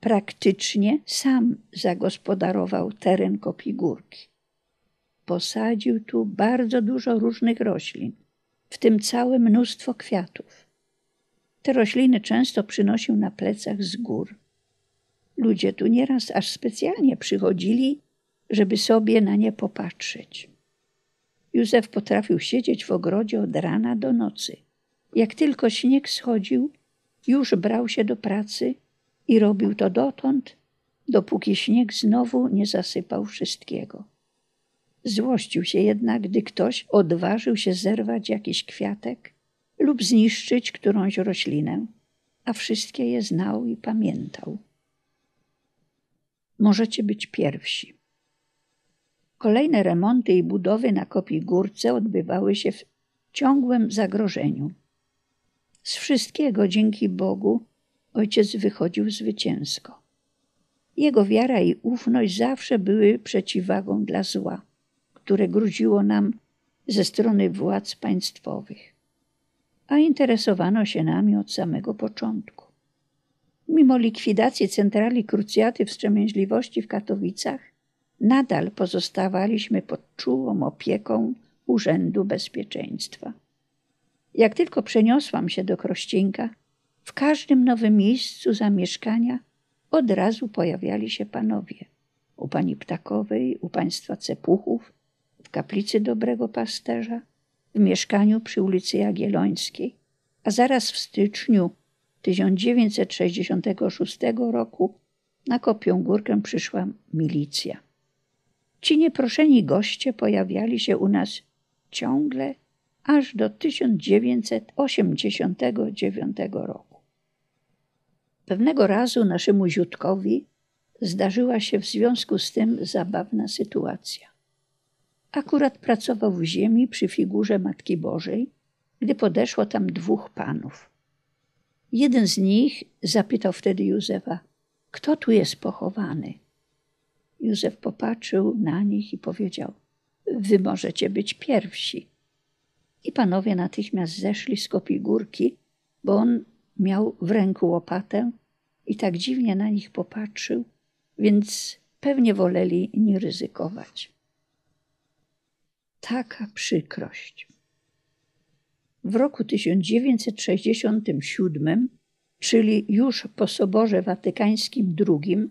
Praktycznie sam zagospodarował teren Kopigórki. Posadził tu bardzo dużo różnych roślin, w tym całe mnóstwo kwiatów. Te rośliny często przynosił na plecach z gór. Ludzie tu nieraz aż specjalnie przychodzili, żeby sobie na nie popatrzeć. Józef potrafił siedzieć w ogrodzie od rana do nocy. Jak tylko śnieg schodził, już brał się do pracy i robił to dotąd, dopóki śnieg znowu nie zasypał wszystkiego. Złościł się jednak, gdy ktoś odważył się zerwać jakiś kwiatek lub zniszczyć którąś roślinę, a wszystkie je znał i pamiętał. Możecie być pierwsi. Kolejne remonty i budowy na Kopii Górce odbywały się w ciągłym zagrożeniu. Z wszystkiego dzięki Bogu ojciec wychodził zwycięsko. Jego wiara i ufność zawsze były przeciwwagą dla zła, które gruziło nam ze strony władz państwowych. A interesowano się nami od samego początku. Mimo likwidacji centrali krucjaty wstrzemięźliwości w Katowicach, nadal pozostawaliśmy pod czułą opieką Urzędu Bezpieczeństwa. Jak tylko przeniosłam się do Krościnka, w każdym nowym miejscu zamieszkania od razu pojawiali się panowie. U pani Ptakowej, u państwa Cepuchów, w kaplicy Dobrego Pasterza, w mieszkaniu przy ulicy Jagiellońskiej, a zaraz w styczniu 1966 roku na Kopią Górkę przyszła milicja. Ci nieproszeni goście pojawiali się u nas ciągle aż do 1989 roku. Pewnego razu naszemu ziutkowi zdarzyła się w związku z tym zabawna sytuacja. Akurat pracował w ziemi przy figurze Matki Bożej, gdy podeszło tam dwóch panów. Jeden z nich zapytał wtedy Józefa, kto tu jest pochowany? Józef popatrzył na nich i powiedział, wy możecie być pierwsi. I panowie natychmiast zeszli z kopii górki, bo on miał w ręku łopatę i tak dziwnie na nich popatrzył, więc pewnie woleli nie ryzykować. Taka przykrość. W roku 1967, czyli już po Soborze Watykańskim II,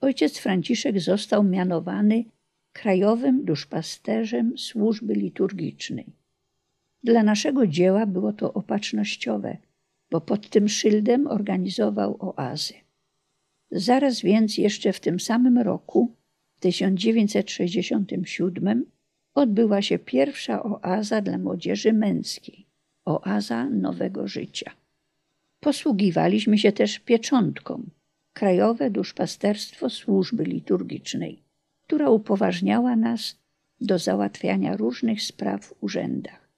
ojciec Franciszek został mianowany krajowym duszpasterzem służby liturgicznej. Dla naszego dzieła było to opatrznościowe, bo pod tym szyldem organizował oazy. Zaraz więc jeszcze w tym samym roku, 1967, odbyła się pierwsza oaza dla młodzieży męskiej, oaza nowego życia. Posługiwaliśmy się też pieczątką, Krajowe Duszpasterstwo Służby Liturgicznej, która upoważniała nas do załatwiania różnych spraw w urzędach.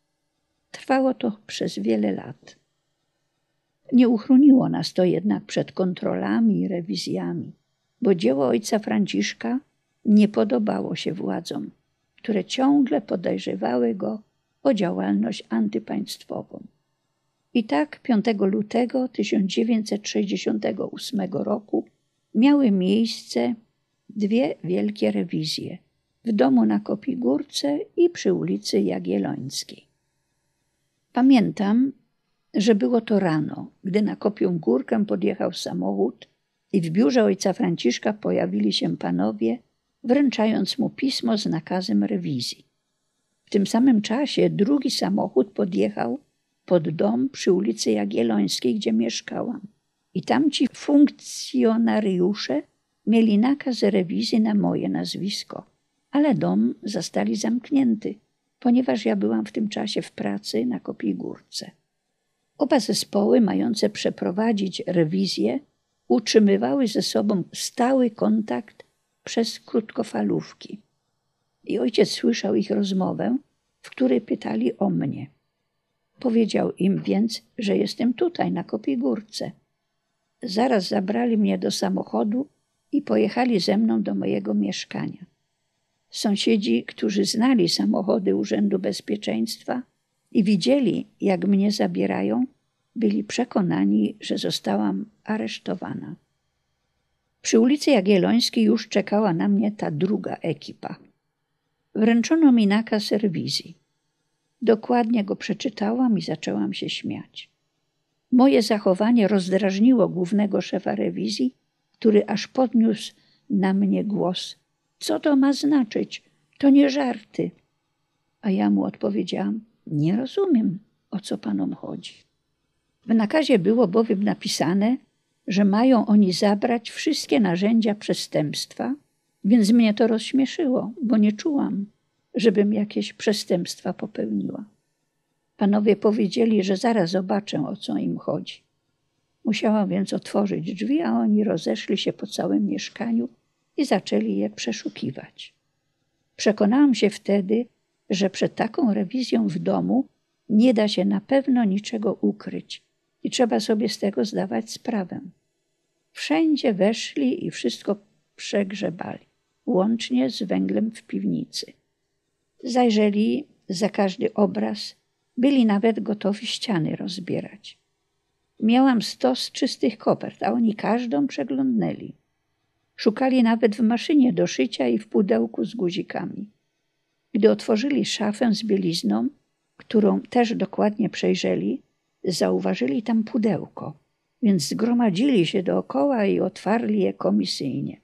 Trwało to przez wiele lat. Nie uchroniło nas to jednak przed kontrolami i rewizjami, bo dzieło ojca Franciszka nie podobało się władzom, które ciągle podejrzewały go o działalność antypaństwową. I tak 5 lutego 1968 roku miały miejsce dwie wielkie rewizje w domu na Kopigórce i przy ulicy Jagiellońskiej. Pamiętam, że było to rano, gdy na Kopią Górkę podjechał samochód i w biurze ojca Franciszka pojawili się panowie, wręczając mu pismo z nakazem rewizji. W tym samym czasie drugi samochód podjechał pod dom przy ulicy Jagiellońskiej, gdzie mieszkałam. I tamci funkcjonariusze mieli nakaz rewizji na moje nazwisko, ale dom zastali zamknięty, ponieważ ja byłam w tym czasie w pracy na Kopigórce. Oba zespoły mające przeprowadzić rewizję utrzymywały ze sobą stały kontakt przez krótkofalówki. I ojciec słyszał ich rozmowę, w której pytali o mnie. Powiedział im więc, że jestem tutaj na Kopigórce. Zaraz zabrali mnie do samochodu i pojechali ze mną do mojego mieszkania. Sąsiedzi, którzy znali samochody Urzędu Bezpieczeństwa i widzieli, jak mnie zabierają, byli przekonani, że zostałam aresztowana. Przy ulicy Jagiellońskiej już czekała na mnie ta druga ekipa. Wręczono mi nakaz rewizji. Dokładnie go przeczytałam i zaczęłam się śmiać. Moje zachowanie rozdrażniło głównego szefa rewizji, który aż podniósł na mnie głos. Co to ma znaczyć? To nie żarty. A ja mu odpowiedziałam: Nie rozumiem, o co panom chodzi. W nakazie było bowiem napisane, że mają oni zabrać wszystkie narzędzia przestępstwa, więc mnie to rozśmieszyło, bo nie czułam, żebym jakieś przestępstwa popełniła. Panowie powiedzieli, że zaraz zobaczę, o co im chodzi. Musiałam więc otworzyć drzwi, a oni rozeszli się po całym mieszkaniu i zaczęli je przeszukiwać. Przekonałam się wtedy, że przed taką rewizją w domu nie da się na pewno niczego ukryć i trzeba sobie z tego zdawać sprawę. Wszędzie weszli i wszystko przegrzebali, łącznie z węglem w piwnicy. Zajrzeli za każdy obraz, byli nawet gotowi ściany rozbierać. Miałam stos czystych kopert, a oni każdą przeglądnęli. Szukali nawet w maszynie do szycia i w pudełku z guzikami. Gdy otworzyli szafę z bielizną, którą też dokładnie przejrzeli, zauważyli tam pudełko, więc zgromadzili się dookoła i otwarli je komisyjnie.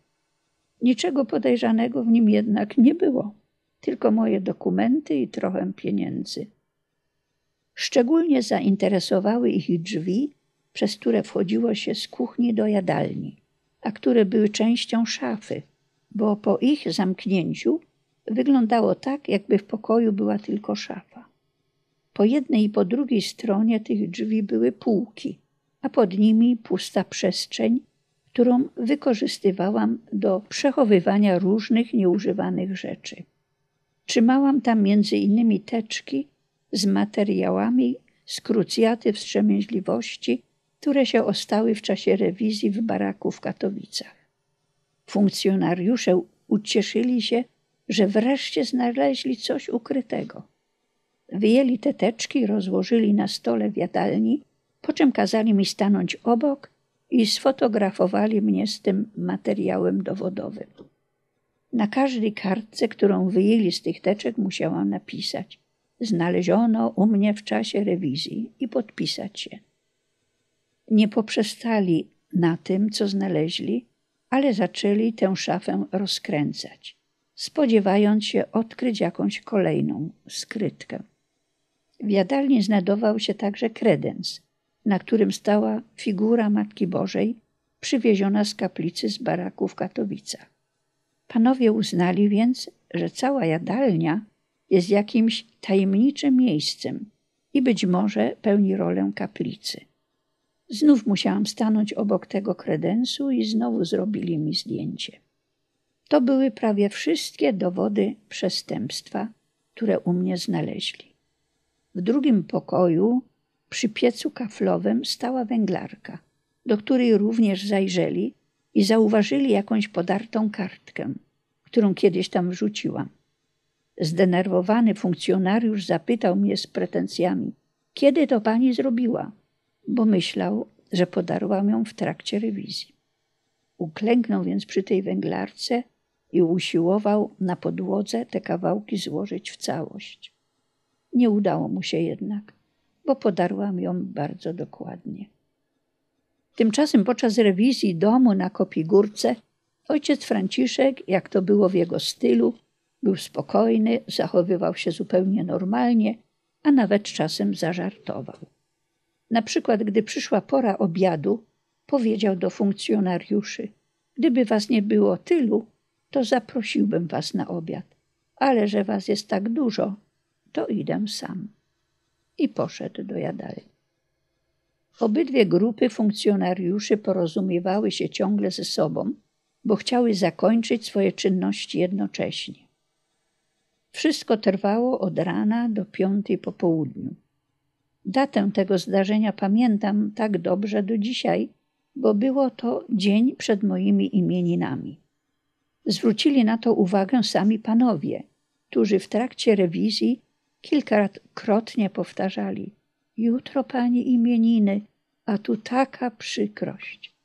Niczego podejrzanego w nim jednak nie było, tylko moje dokumenty i trochę pieniędzy. Szczególnie zainteresowały ich drzwi, przez które wchodziło się z kuchni do jadalni, a które były częścią szafy, bo po ich zamknięciu wyglądało tak, jakby w pokoju była tylko szafa. Po jednej i po drugiej stronie tych drzwi były półki, a pod nimi pusta przestrzeń, którą wykorzystywałam do przechowywania różnych nieużywanych rzeczy. Trzymałam tam między innymi teczki z materiałami z krucjaty wstrzemięźliwości, które się ostały w czasie rewizji w baraku w Katowicach. Funkcjonariusze ucieszyli się, że wreszcie znaleźli coś ukrytego. Wyjęli te teczki, rozłożyli na stole w jadalni, po czym kazali mi stanąć obok i sfotografowali mnie z tym materiałem dowodowym. Na każdej kartce, którą wyjęli z tych teczek, musiałam napisać: Znaleziono u mnie w czasie rewizji i podpisać się. Nie poprzestali na tym, co znaleźli, ale zaczęli tę szafę rozkręcać, spodziewając się odkryć jakąś kolejną skrytkę. W jadalni znajdował się także kredens, na którym stała figura Matki Bożej przywieziona z kaplicy z baraku w Katowicach. Panowie uznali więc, że cała jadalnia jest jakimś tajemniczym miejscem i być może pełni rolę kaplicy. Znów musiałam stanąć obok tego kredensu i znowu zrobili mi zdjęcie. To były prawie wszystkie dowody przestępstwa, które u mnie znaleźli. W drugim pokoju przy piecu kaflowym stała węglarka, do której również zajrzeli i zauważyli jakąś podartą kartkę, którą kiedyś tam wrzuciłam. Zdenerwowany funkcjonariusz zapytał mnie z pretensjami, kiedy to pani zrobiła, bo myślał, że podarłam ją w trakcie rewizji. Uklęknął więc przy tej węglarce i usiłował na podłodze te kawałki złożyć w całość. Nie udało mu się jednak, bo podarłam ją bardzo dokładnie. Tymczasem podczas rewizji domu na Kopigórce ojciec Franciszek, jak to było w jego stylu, był spokojny, zachowywał się zupełnie normalnie, a nawet czasem zażartował. Na przykład, gdy przyszła pora obiadu, powiedział do funkcjonariuszy: Gdyby was nie było tylu, to zaprosiłbym was na obiad, ale że was jest tak dużo, to idę sam. I poszedł do jadalni. Obydwie grupy funkcjonariuszy porozumiewały się ciągle ze sobą, bo chciały zakończyć swoje czynności jednocześnie. Wszystko trwało od rana do piątej po południu. Datę tego zdarzenia pamiętam tak dobrze do dzisiaj, bo było to dzień przed moimi imieninami. Zwrócili na to uwagę sami panowie, którzy w trakcie rewizji kilkakrotnie powtarzali: Jutro pani imieniny, a tu taka przykrość.